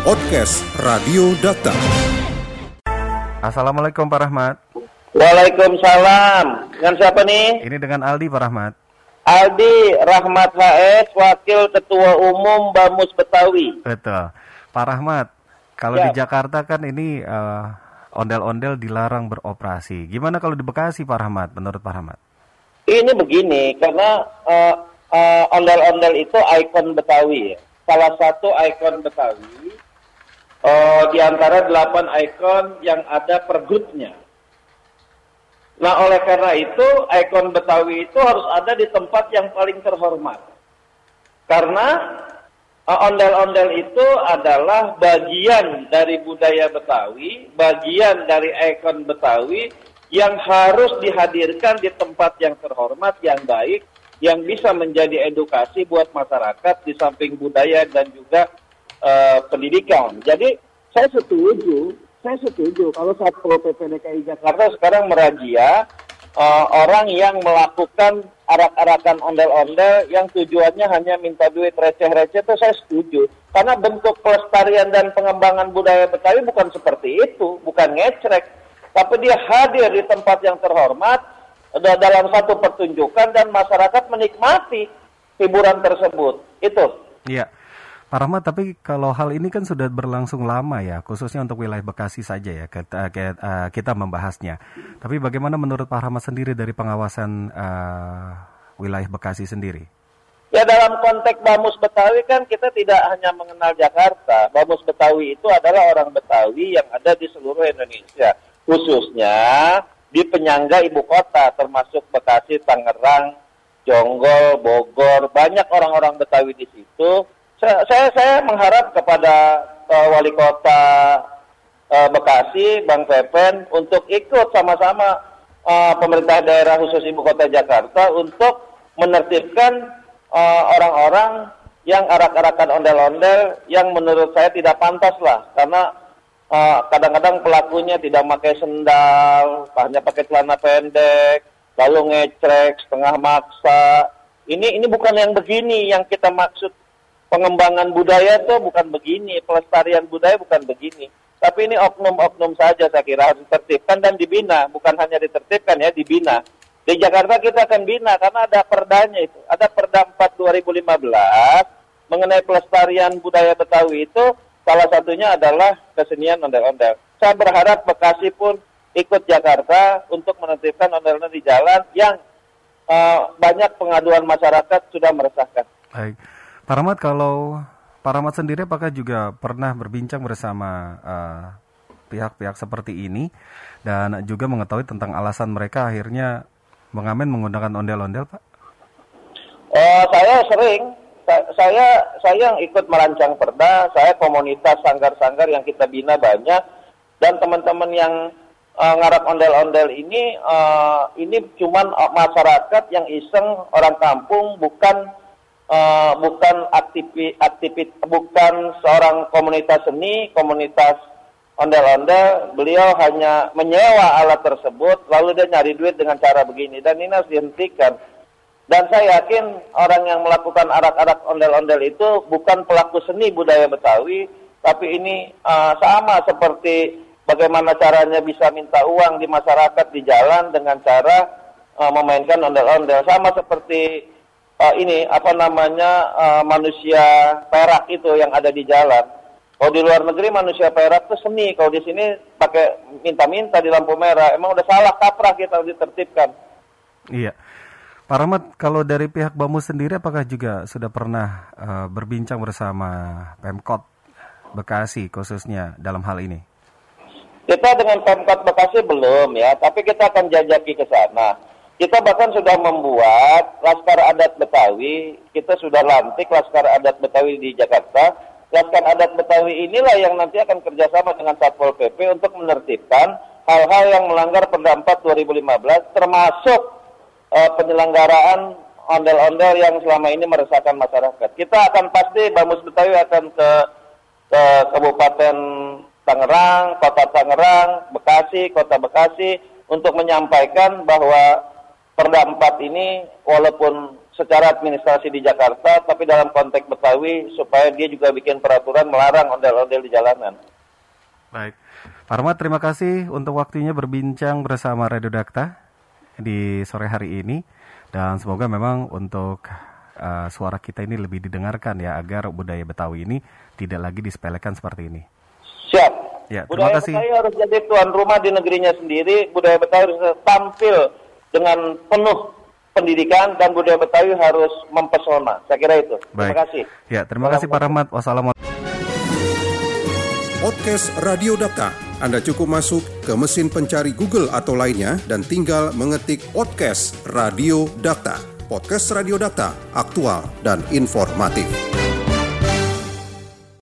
Podcast Radio Data. Assalamualaikum Pak Rahmat. Waalaikumsalam. Dengan siapa nih? Ini dengan Aldi Pak Rahmat. Aldi Rahmat HS, Wakil Ketua Umum Bamus Betawi. Betul. Pak Rahmat, kalau Ya. di Jakarta kan ini eh, ondel-ondel dilarang beroperasi. Gimana kalau di Bekasi Pak Rahmat, menurut Pak Rahmat? Ini begini, karena eh, eh, ondel-ondel itu ikon Betawi ya. Salah satu ikon Betawi eh, di antara delapan ikon yang ada per grupnya. Nah, oleh karena itu, ikon Betawi itu harus ada di tempat yang paling terhormat. Karena eh, ondel-ondel itu adalah bagian dari budaya Betawi, bagian dari ikon Betawi yang harus dihadirkan di tempat yang terhormat, yang baik, yang bisa menjadi edukasi buat masyarakat di samping budaya dan juga eh, pendidikan. Jadi saya setuju, saya setuju kalau Satpol PP DKI Jakarta sekarang merazia eh, orang yang melakukan arak-arakan ondel-ondel yang tujuannya hanya minta duit receh-receh itu saya setuju. Karena bentuk pelestarian dan pengembangan budaya Betawi bukan seperti itu, bukan ngecrek. Tapi dia hadir di tempat yang terhormat da- dalam satu pertunjukan dan masyarakat menikmati hiburan tersebut. Itu. Iya. Pak Rahmat, tapi kalau hal ini kan sudah berlangsung lama ya, khususnya untuk wilayah Bekasi saja ya, kita, kita, kita membahasnya. Tapi bagaimana menurut Pak Rahmat sendiri dari pengawasan eh, wilayah Bekasi sendiri? Ya dalam konteks Bamus Betawi kan kita tidak hanya mengenal Jakarta. Bamus Betawi itu adalah orang Betawi yang ada di seluruh Indonesia. Khususnya di penyangga ibu kota termasuk Bekasi, Tangerang, Jonggol, Bogor. Banyak orang-orang Betawi di situ. Saya, saya, saya mengharap kepada eh, wali kota eh, Bekasi, Bang Pepen, untuk ikut sama-sama eh, pemerintah daerah khusus ibu kota Jakarta untuk menertibkan eh, orang-orang yang arak-arakan ondel-ondel yang menurut saya tidak pantas lah karena eh, kadang-kadang pelakunya tidak pakai sendal, hanya pakai celana pendek, lalu ngecrek setengah maksa. Ini ini bukan yang begini yang kita maksud pengembangan budaya tuh bukan begini, pelestarian budaya bukan begini. Tapi ini oknum-oknum saja saya kira harus ditertibkan dan dibina, bukan hanya ditertibkan ya, dibina. Di Jakarta kita akan bina karena ada perdanya itu. Ada Perda 4 2015 mengenai pelestarian budaya Betawi itu salah satunya adalah kesenian ondel-ondel. Saya berharap Bekasi pun ikut Jakarta untuk menertibkan ondel-ondel di jalan yang eh, banyak pengaduan masyarakat sudah meresahkan. Baik. Pak kalau Pak Rahmat sendiri apakah juga pernah berbincang bersama eh, pihak-pihak seperti ini dan juga mengetahui tentang alasan mereka akhirnya mengamen menggunakan ondel-ondel, Pak? Oh, saya sering, Sa- saya saya yang ikut merancang perda, saya komunitas sanggar-sanggar yang kita bina banyak, dan teman-teman yang eh, ngarap ondel-ondel ini, eh, ini cuman masyarakat yang iseng orang kampung, bukan eh, bukan aktivi, aktivi, bukan seorang komunitas seni, komunitas ondel-ondel, beliau hanya menyewa alat tersebut, lalu dia nyari duit dengan cara begini, dan ini harus dihentikan. Dan saya yakin orang yang melakukan arak-arak ondel-ondel itu bukan pelaku seni budaya Betawi, tapi ini uh, sama seperti bagaimana caranya bisa minta uang di masyarakat di jalan dengan cara uh, memainkan ondel-ondel. Sama seperti uh, ini apa namanya uh, manusia perak itu yang ada di jalan. Kalau di luar negeri manusia perak itu seni, kalau di sini pakai minta-minta di lampu merah, emang udah salah kaprah kita harus ditertibkan. Iya. Pak Rahmat, kalau dari pihak Bamus sendiri apakah juga sudah pernah eh, berbincang bersama Pemkot Bekasi khususnya dalam hal ini? Kita dengan Pemkot Bekasi belum ya, tapi kita akan jajaki ke sana. Kita bahkan sudah membuat Laskar Adat Betawi, kita sudah lantik Laskar Adat Betawi di Jakarta. Laskar Adat Betawi inilah yang nanti akan kerjasama dengan Satpol PP untuk menertibkan hal-hal yang melanggar Perda 4 2015, termasuk eh, penyelenggaraan ondel-ondel yang selama ini meresahkan masyarakat. Kita akan pasti Bamus Betawi akan ke ke Kabupaten Tangerang, Kota Tangerang, Bekasi, Kota Bekasi untuk menyampaikan bahwa Perda 4 ini walaupun secara administrasi di Jakarta, tapi dalam konteks Betawi supaya dia juga bikin peraturan melarang ondel-ondel di jalanan. Baik. Pak Rahmat, terima kasih untuk waktunya berbincang bersama Radio Dakta di sore hari ini. Dan semoga memang untuk uh, suara kita ini lebih didengarkan ya, agar budaya Betawi ini tidak lagi disepelekan seperti ini. Siap. Ya, terima budaya kasih. Betawi harus jadi tuan rumah di negerinya sendiri. Budaya Betawi harus tampil dengan penuh pendidikan dan budaya Betawi harus mempesona. Saya kira itu. Terima Baik. kasih. Ya, terima kasih Pak Rahmat. Wassalamualaikum. Podcast Radio Data. Anda cukup masuk ke mesin pencari Google atau lainnya dan tinggal mengetik podcast Radio Data. Podcast Radio Data, aktual dan informatif.